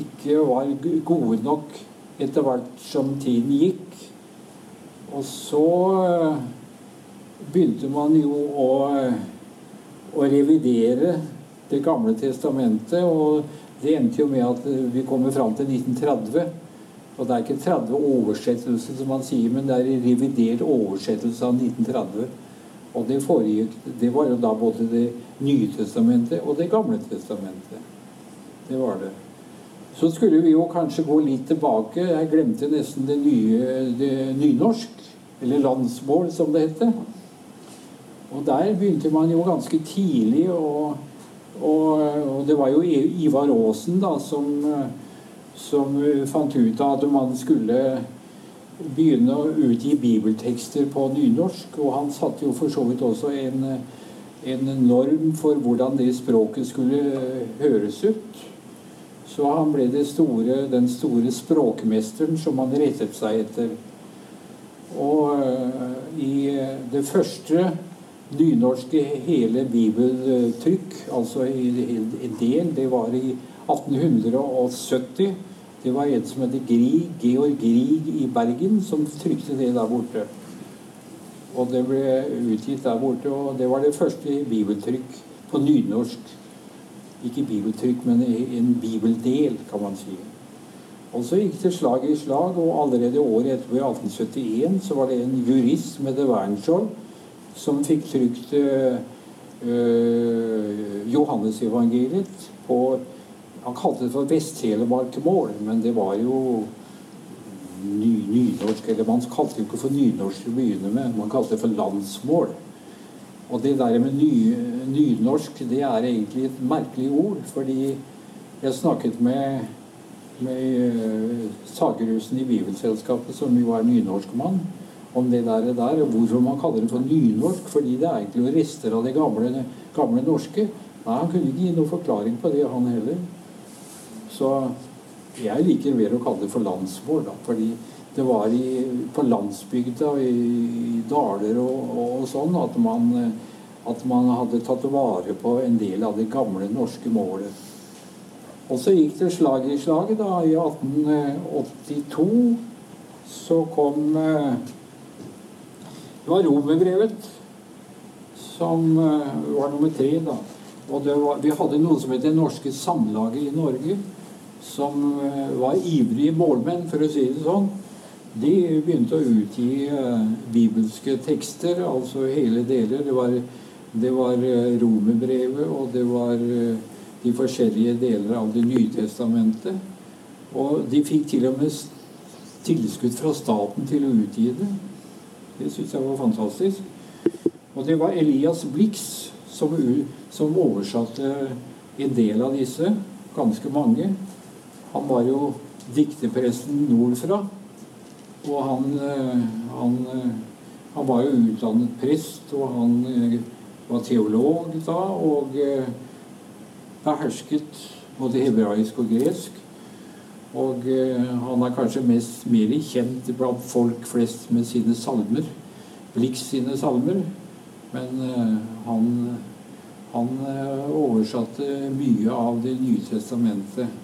ikke var gode nok etter hvert som tiden gikk. Og så eh, begynte man jo å å revidere Det gamle testamentet. Og det endte jo med at vi kommer fram til 1930. Og det er ikke 30 oversettelser, som man sier, men det er en revidert oversettelse av 1930. Og det foregikk Det var jo da både Det nye testamentet og Det gamle testamentet. Det var det. Så skulle vi jo kanskje gå litt tilbake. Jeg glemte nesten det nye det nynorsk. Eller landsmål, som det heter. Og der begynte man jo ganske tidlig, og, og, og det var jo Ivar Aasen da, som, som fant ut av at man skulle begynne å utgi bibeltekster på nynorsk. Og han satte jo for så vidt også en, en norm for hvordan det språket skulle høres ut. Så han ble store, den store språkmesteren som han rettet seg etter. Og uh, i det første nynorske hele bibeltrykk, altså en del, det var i 1870. Det var en som het Grieg, Georg Grieg i Bergen, som trykte det der borte. Og det ble utgitt der borte, og det var det første bibeltrykk på nynorsk. Ikke bibeltrykk, men en bibeldel, kan man si. Og så gikk det slag i slag, og allerede året etterpå, i 1871, så var det en jurist med det Wernskjold, som fikk trykt øh, Johannesevangeliet på Han kalte det for Vest-Telemark-mål, men det var jo ny, nynorsk Eller man kalte det jo ikke for nynorsk å begynne med, man kalte det for landsmål. Og det der med ny, nynorsk, det er egentlig et merkelig ord, fordi jeg snakket med med uh, Sagerusen i Bibelselskapet, som jo er nynorskmann om det der, der og hvorfor man kaller det for nynorsk. Fordi det er egentlig rester av det gamle, gamle norske. Nei, Han kunne ikke gi noen forklaring på det, han heller. Så jeg liker mer å kalle det for landsmål, da, fordi det var i, på landsbygda, i, i daler og, og, sånn, at man, at man hadde tatt vare på en del av det gamle norske målet. Og så gikk det slag i slag. da, I 1882 så kom eh, Det var romerbrevet som eh, var nummer tre, da. Og var, vi hadde noe som het Det norske samlaget i Norge, som eh, var ivrige målmenn, for å si det sånn. De begynte å utgi bibelske tekster, altså hele deler. Det var, var romerbrevet, og det var de forskjellige deler av Det nye testamentet. Og de fikk til og med tilskudd fra staten til å utgi det. Det syns jeg var fantastisk. Og det var Elias Blix som, som, oversatte en del av disse. Ganske mange. Han var jo dikterpresten nordfra. Og han, eh, han, eh, han var jo utdannet prest, og han eh, var teolog da. og behersket både hebraisk og gresk. Og han er kanskje mest mer kjent blant folk flest med sine salmer. Blix sine salmer. Men han, han oversatte mye av Det nye testamentet.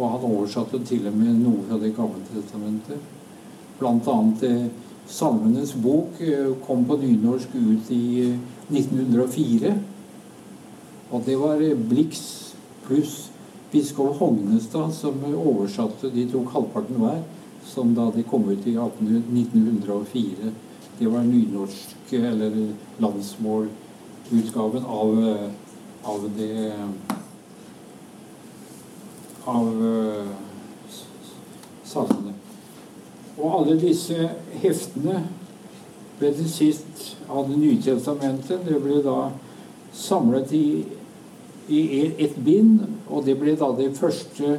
Og han oversatte til og med noe fra Det gamle testamentet. Blant annet eh, Salmenes bok eh, kom på nynorsk ut i 1904. Og det var Blix pluss biskop Hognestad som oversatte. De tok halvparten hver, som da de kom ut i 1904. Det var nynorsk, eller landsmålutgaven av, av det Av salmene. Og alle disse heftene ble til sist av Det nye testamentet. Det ble da samlet i i et bind, og det ble da det første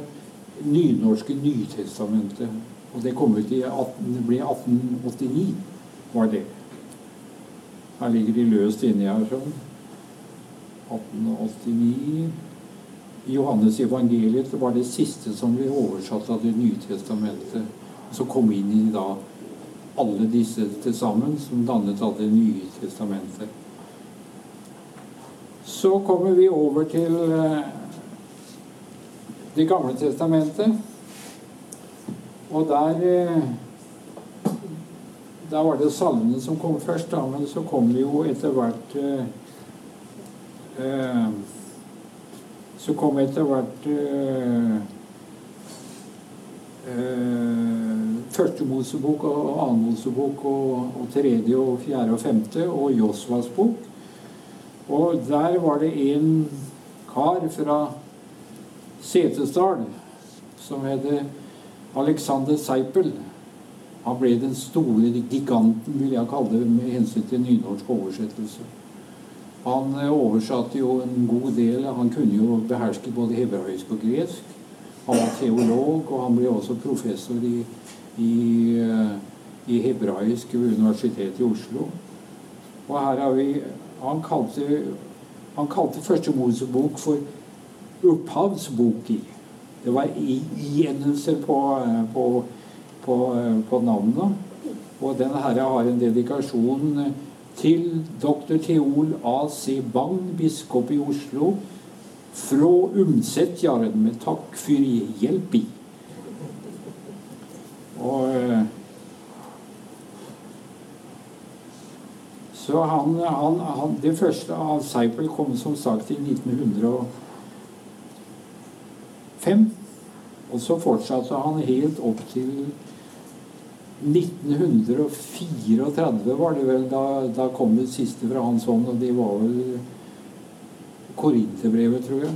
nynorske Nytestamentet. Og det kom ut i 18, det ble 1889, var det. Her ligger de løst inni her sånn. 1889. Johannes evangeliet var det siste som ble oversatt av Det nye testamentet. Så kom inn i da alle disse til sammen, som dannet av Det nye testamentet. Så kommer vi over til eh, Det gamle testamentet. Og der eh, Da var det salmene som kom først, da, men så kom det jo etter hvert eh, eh, Så kom etter hvert øh, øh, Første Mosebok og annen Mosebok og, og tredje og fjerde og femte og Josvas bok. Og der var det en kar fra Setesdal som het Alexander Seipel. Han ble den store giganten, vil jeg kalle det, med hensyn til nynorsk oversettelse. Han eh, oversatte jo en god del. Han kunne jo beherske både hebraisk og gresk. Han var teolog, og han ble også professor i, i, eh, i hebraisk ved Universitetet i Oslo. Og her har vi han kalte, han kalte første Mosebok for opphavsboki. Det var igjennelser på, på, på, på navnet. Og denne her har en dedikasjon til dr. Theol A.C. Bang, biskop i Oslo, fra Umsetjaren, med takk for hjelp i. Og Så han, han, han, Det første av Seipel kom som sagt i 1905. Og så fortsatte han helt opp til 1934 var det vel. Da, da kom det siste fra hans hånd, og det var vel Korinterbrevet, tror jeg.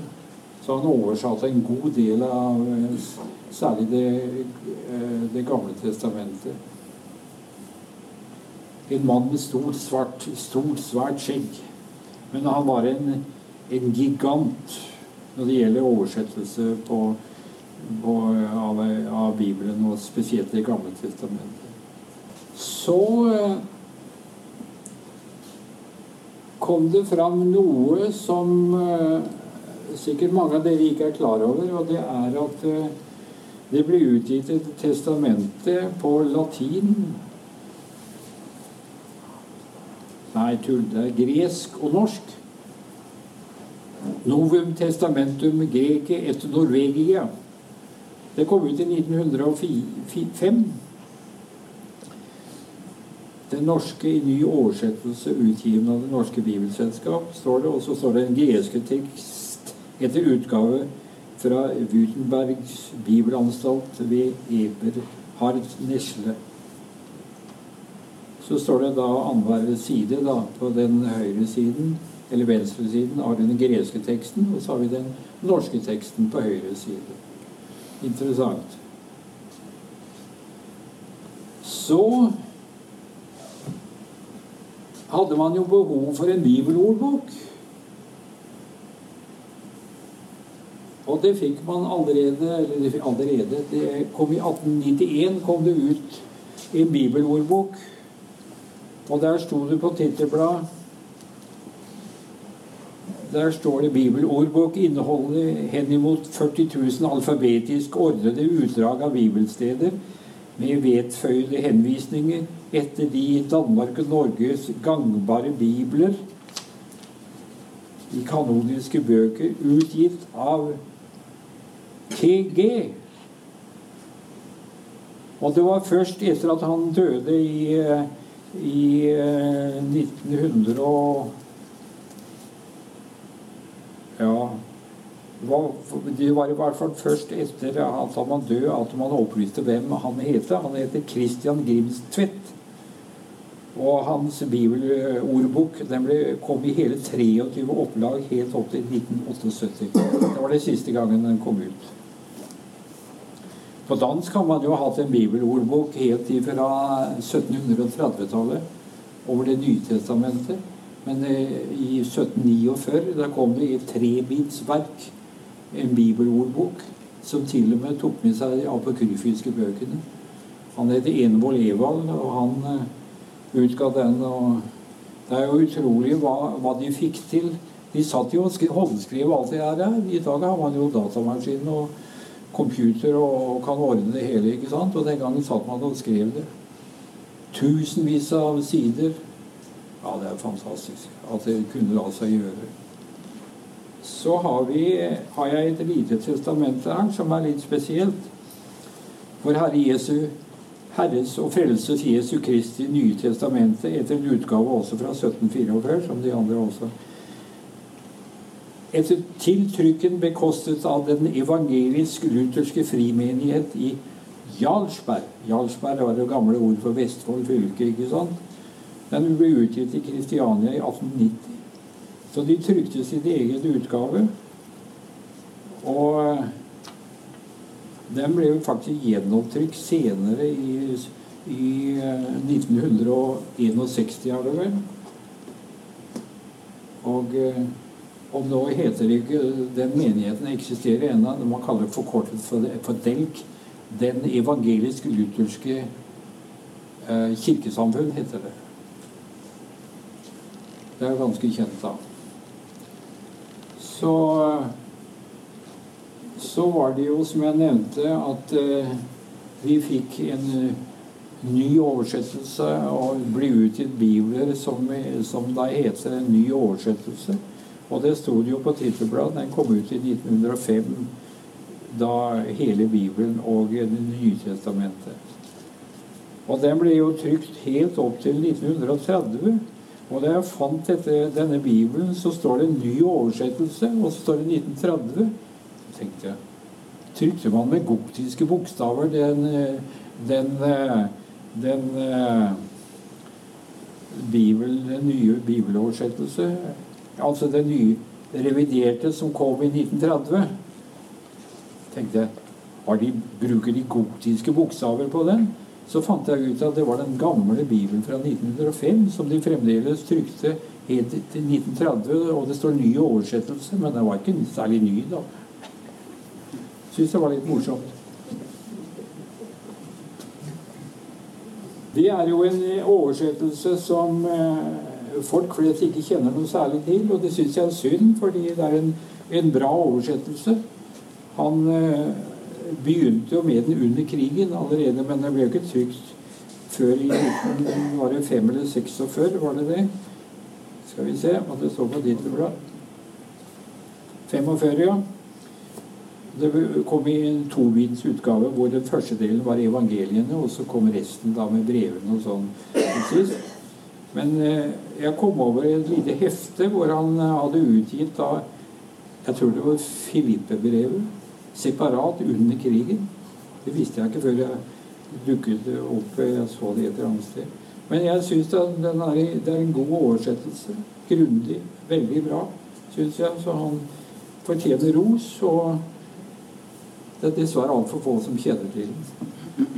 Så han oversatte en god del av særlig det, eh, det gamle testamentet. En mann med stort, svart, stort, svært skjegg. Men han var en, en gigant når det gjelder oversettelse på, av, av, Bibelen, og spesielt Det gamle testamentet. Så eh, kom det fram noe som eh, sikkert mange av dere ikke er klar over, og det er at eh, det ble utgitt et testamente på latin Nei, tull. Det er gresk og norsk. Novum Testamentum Greke et Norvegia. Det kom ut i 1905. Den norske i ny oversettelse utgiven av Det Norske Bibelselskap, står det. Og så står det en greske tekst etter utgave fra Würtenbergs bibelanstalt ved Eberhard Nesle. Så står det da annenhver side da, på den høyre siden, eller venstre siden av den greske teksten, og så har vi den norske teksten på høyre side. Interessant. Så hadde man jo behov for en bibelordbok. Og det fikk man allerede eller allerede, det kom I 1891 kom det ut en bibelordbok. Og der sto det på tittelbladet Der står det 'Bibelordbok inneholder henimot 40 000 alfabetisk ordnede utdrag av bibelsteder' med vedføyde henvisninger etter de i Danmark og Norges gangbare bibler, de kanoniske bøker, utgitt av TG. Og det var først etter at han døde i, i 1900 og Ja det var i hvert fall først etter at han var død at man opplyste hvem han het. Han heter Christian Grimstvedt. Og hans bibelordbok den ble, kom i hele 23 opplag helt opp til 1978. Det var det siste gangen den kom ut. På dansk har man jo hatt en bibelordbok helt fra 1730-tallet over Det nye testamentet. Men eh, i 1749 da kom det i et trebitsverk en bibelordbok som til og med tok med seg de apokryfiske bøkene. Han heter Envold Evald, og han uh, utga den. og Det er jo utrolig hva, hva de fikk til. De satt jo og håndskrev alt det her. I dag har man jo datamaskin og computer og kan ordne det hele. ikke sant? Og den gangen satt man og skrev det. Tusenvis av sider. Ja, det er fantastisk at det kunne la seg gjøre. Så har, vi, har jeg et lite testament her som er litt spesielt. For Herre Jesu, Herres og Frelses Jesu Kristi Nye testamentet etter en utgave også fra 1744, som de andre også. Etter tiltrykken bekostet av den evangelisk-lutherske frimenighet i Jarlsberg. Jarlsberg var det gamle ord for Vestfold fylke. ikke sant? Den ble utgitt i Kristiania i 1890. Så de trykte sin egen utgave. Og den ble jo faktisk gjenopptrykt senere i, i 1961, er det vel. Og, og nå heter det ikke Den menigheten eksisterer ennå. Man kaller det forkortet for, for DELK. Den evangelisk-lutherske eh, kirkesamfunn, heter det. Det er ganske kjent, da. Så så var det jo, som jeg nevnte, at eh, vi fikk en uh, ny oversettelse og ble utgitt bibler som, som da heter en ny oversettelse. Og det sto det jo på tittelbladet. Den kom ut i 1905, da hele Bibelen og Det nye testamentet. Og den ble jo trykt helt opp til 1930. Og da jeg fant dette, denne bibelen, så står det en ny oversettelse, og så står det 1930. Så tenkte jeg Trykte man med gotiske bokstaver den, den, den, bibel, den nye bibeloversettelse, altså den nye reviderte som kom i 1930, tenkte jeg de, Bruker de gotiske bokstaver på den? Så fant jeg ut at det var den gamle Bibelen fra 1905 som de fremdeles trykte helt til 1930. Og det står 'ny oversettelse', men den var ikke særlig ny da. Syns det var litt morsomt. Det er jo en oversettelse som eh, folk flest ikke kjenner noe særlig til, og det syns jeg er synd, fordi det er en, en bra oversettelse. Han eh, begynte jo med den under krigen allerede, men den ble jo ikke trygt før i 19, var det 5 eller 46, var det det? Skal vi se hva det står på ditt blad. 45, ja. Det kom i en tobins utgave hvor den første delen var evangeliene, og så kom resten da med brevene og sånn. Men eh, jeg kom over et lite hefte hvor han eh, hadde utgitt da Jeg tror det var Filippe-brevet. Separat under krigen. Det visste jeg ikke før jeg dukket opp. Jeg så det et eller annet sted. Men jeg syns det, er en god oversettelse. Grundig. Veldig bra, syns jeg. Så han fortjener ros. Og det er dessverre altfor få som kjenner til den.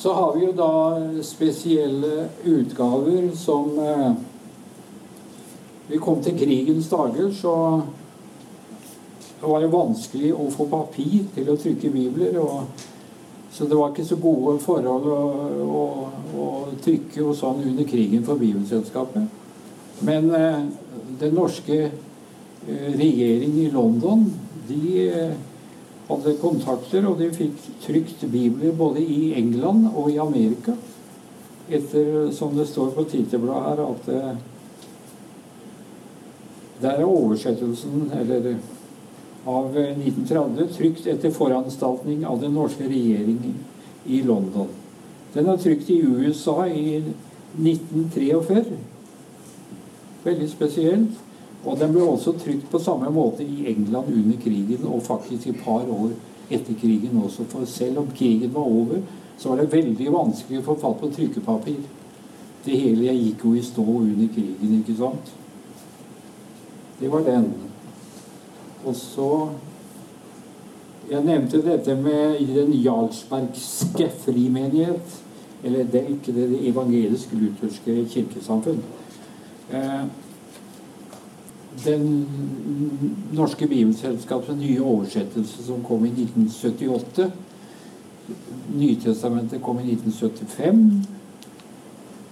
Så har vi jo da spesielle utgaver som eh, Vi kom til krigens dager, så var jo vanskelig å få papir til å trykke bibler. og så det var ikke så gode forhold å, å, å trykke og sånn under krigen for Bibelselskapet. Men eh, den norske eh, regjering i London de eh, hadde kontakter, og de fikk trykt bibler både i England og i Amerika. Etter, som det står på tittelbladet her, at eh, der er oversettelsen, eller av 1930 trykt etter foranstaltning av den norske regjeringen i London. Den er trykt i USA i 1943. Veldig spesielt. Og den ble også trykt på samme måte i England under krigen, og faktisk et par år etter krigen også. For selv om krigen var over, så var det veldig vanskelig å få fatt på trykkepapir. Det hele gikk jo i stå under krigen, ikke sant? Det var den. Og så Jeg nevnte dette med den jarlsbergske frimenighet. Eller det er ikke det evangelisk-lutherske kirkesamfunn. Eh, den norske bibelselskapets nye oversettelse som kom i 1978 Nytestamentet kom i 1975.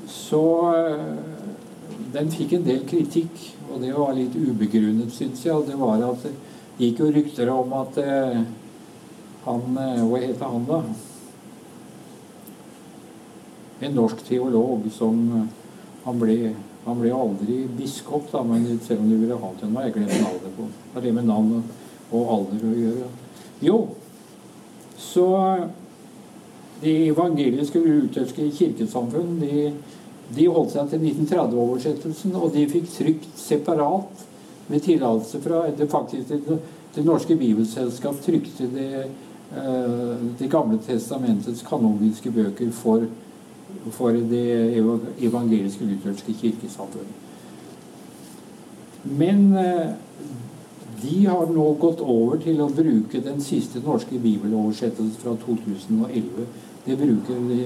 Så eh, den fikk en del kritikk og det var litt ubegrunnet, syns jeg. Det var at det gikk jo rykter om at eh, han eh, Hva heter han, da? En norsk teolog som eh, Han ble, han ble aldri biskop, da, men selv om de ville hatt en, har jeg glemt navnet på. Har det med navn og alder å gjøre. Jo, så de evangeliske lutherske kirkesamfunn de de holdt seg til 1930-oversettelsen, og de fikk trykt separat med tillatelse fra det, faktisk, det, det norske bibelselskap trykte det, eh, det gamle testamentets kanoniske bøker for, for det evangeliske lutherske kirkesamfunn. Men eh, de har nå gått over til å bruke den siste norske bibeloversettelsen fra 2011. Det bruker de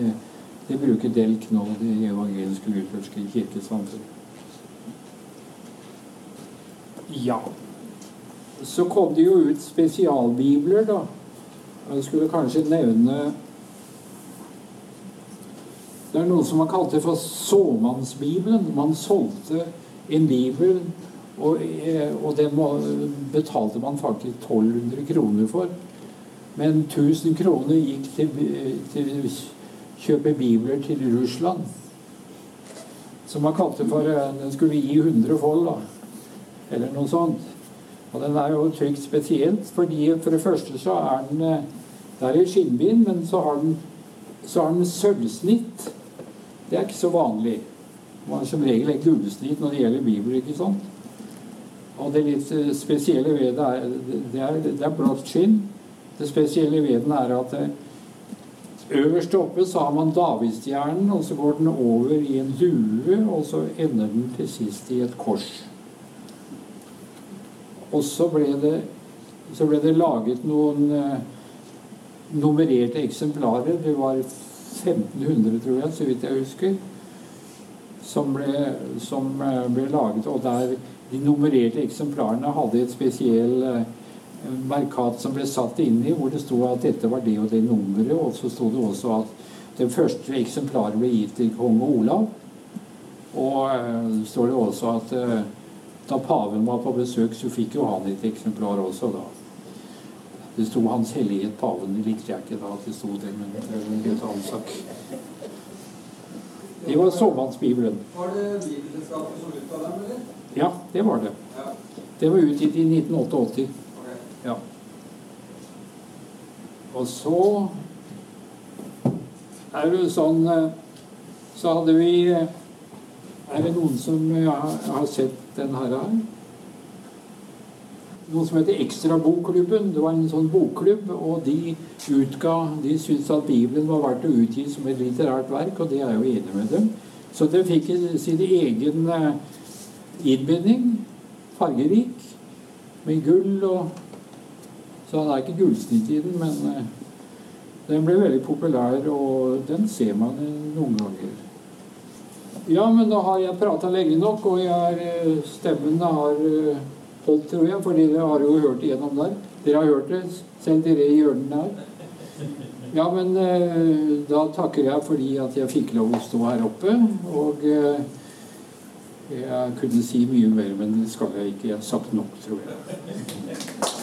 de bruker del knoll i evangeliske lutherske kirkesamfunn. Ja. Så kom det jo ut spesialbibler, da. Jeg skulle kanskje nevne Det er noe som man kalte for såmannsbibelen. Man solgte en bibel, og, eh, og den betalte man faktisk 1200 kroner for. Men 1000 kroner gikk til, til kjøpe bibler til Russland. Som man kalte for eh, Den skulle gi 100 fold, da. Eller noe sånt. Og den er jo trygt spesielt fordi for det første så er den eh, Det er i skinnbind, men så har den, så har den sølvsnitt. Det er ikke så vanlig. Man har som regel et gullsnitt når det gjelder bibler, ikke sant? Og det litt eh, spesielle ved det er det er, er blått skinn. Det spesielle ved den er at Øverst oppe så har man davidstjernen, og så går den over i en lue, og så ender den til sist i et kors. Og så ble det, så ble det laget noen eh, nummererte eksemplarer. Det var 1500, tror jeg, så vidt jeg husker, som ble, som eh, ble laget. Og der de nummererte eksemplarene hadde et spesiell eh, markat som ble satt inn i, hvor det sto at dette var det og det nummeret. Og så sto det også at det første eksemplaret ble gitt til kong Olav. Og så står det også at uh, da paven var på besøk, så fikk jo han et eksemplar også, da. Det sto 'Hans hellighet paven'. Det likte jeg ikke da at det sto det, men det er en helt annen sak. Det var såmannsbibelen. Var det Bibelselskapet som utga dem, eller? Ja, det var det. Det var utgitt i 1988. Ja. Og så er det sånn eh, Så hadde vi eh, Er det noen som eh, har sett den her? Noe som heter Ekstrabokklubben. Det var en sånn bokklubb, og de utga De syntes at Bibelen var verdt å utgi som et litterært verk, og det er jeg jo enig med dem. Så det fikk sin egen innbinding. Fargerik. Med gull og Så han er ikke gullsnitt i den, men eh, den ble veldig populær, og den ser man eh, noen ganger. Ja, men da har jeg prata lenge nok, og jeg eh, stemmen har holdt, tror jeg, for dere har jo hørt igjennom der. Dere har hørt det, selv dere i hjørnet der. Ja, men da takker jeg fordi at jeg fikk lov å stå her oppe. Og jeg kunne si mye mer, men det skal jeg ikke. Jeg har sagt nok, tror jeg.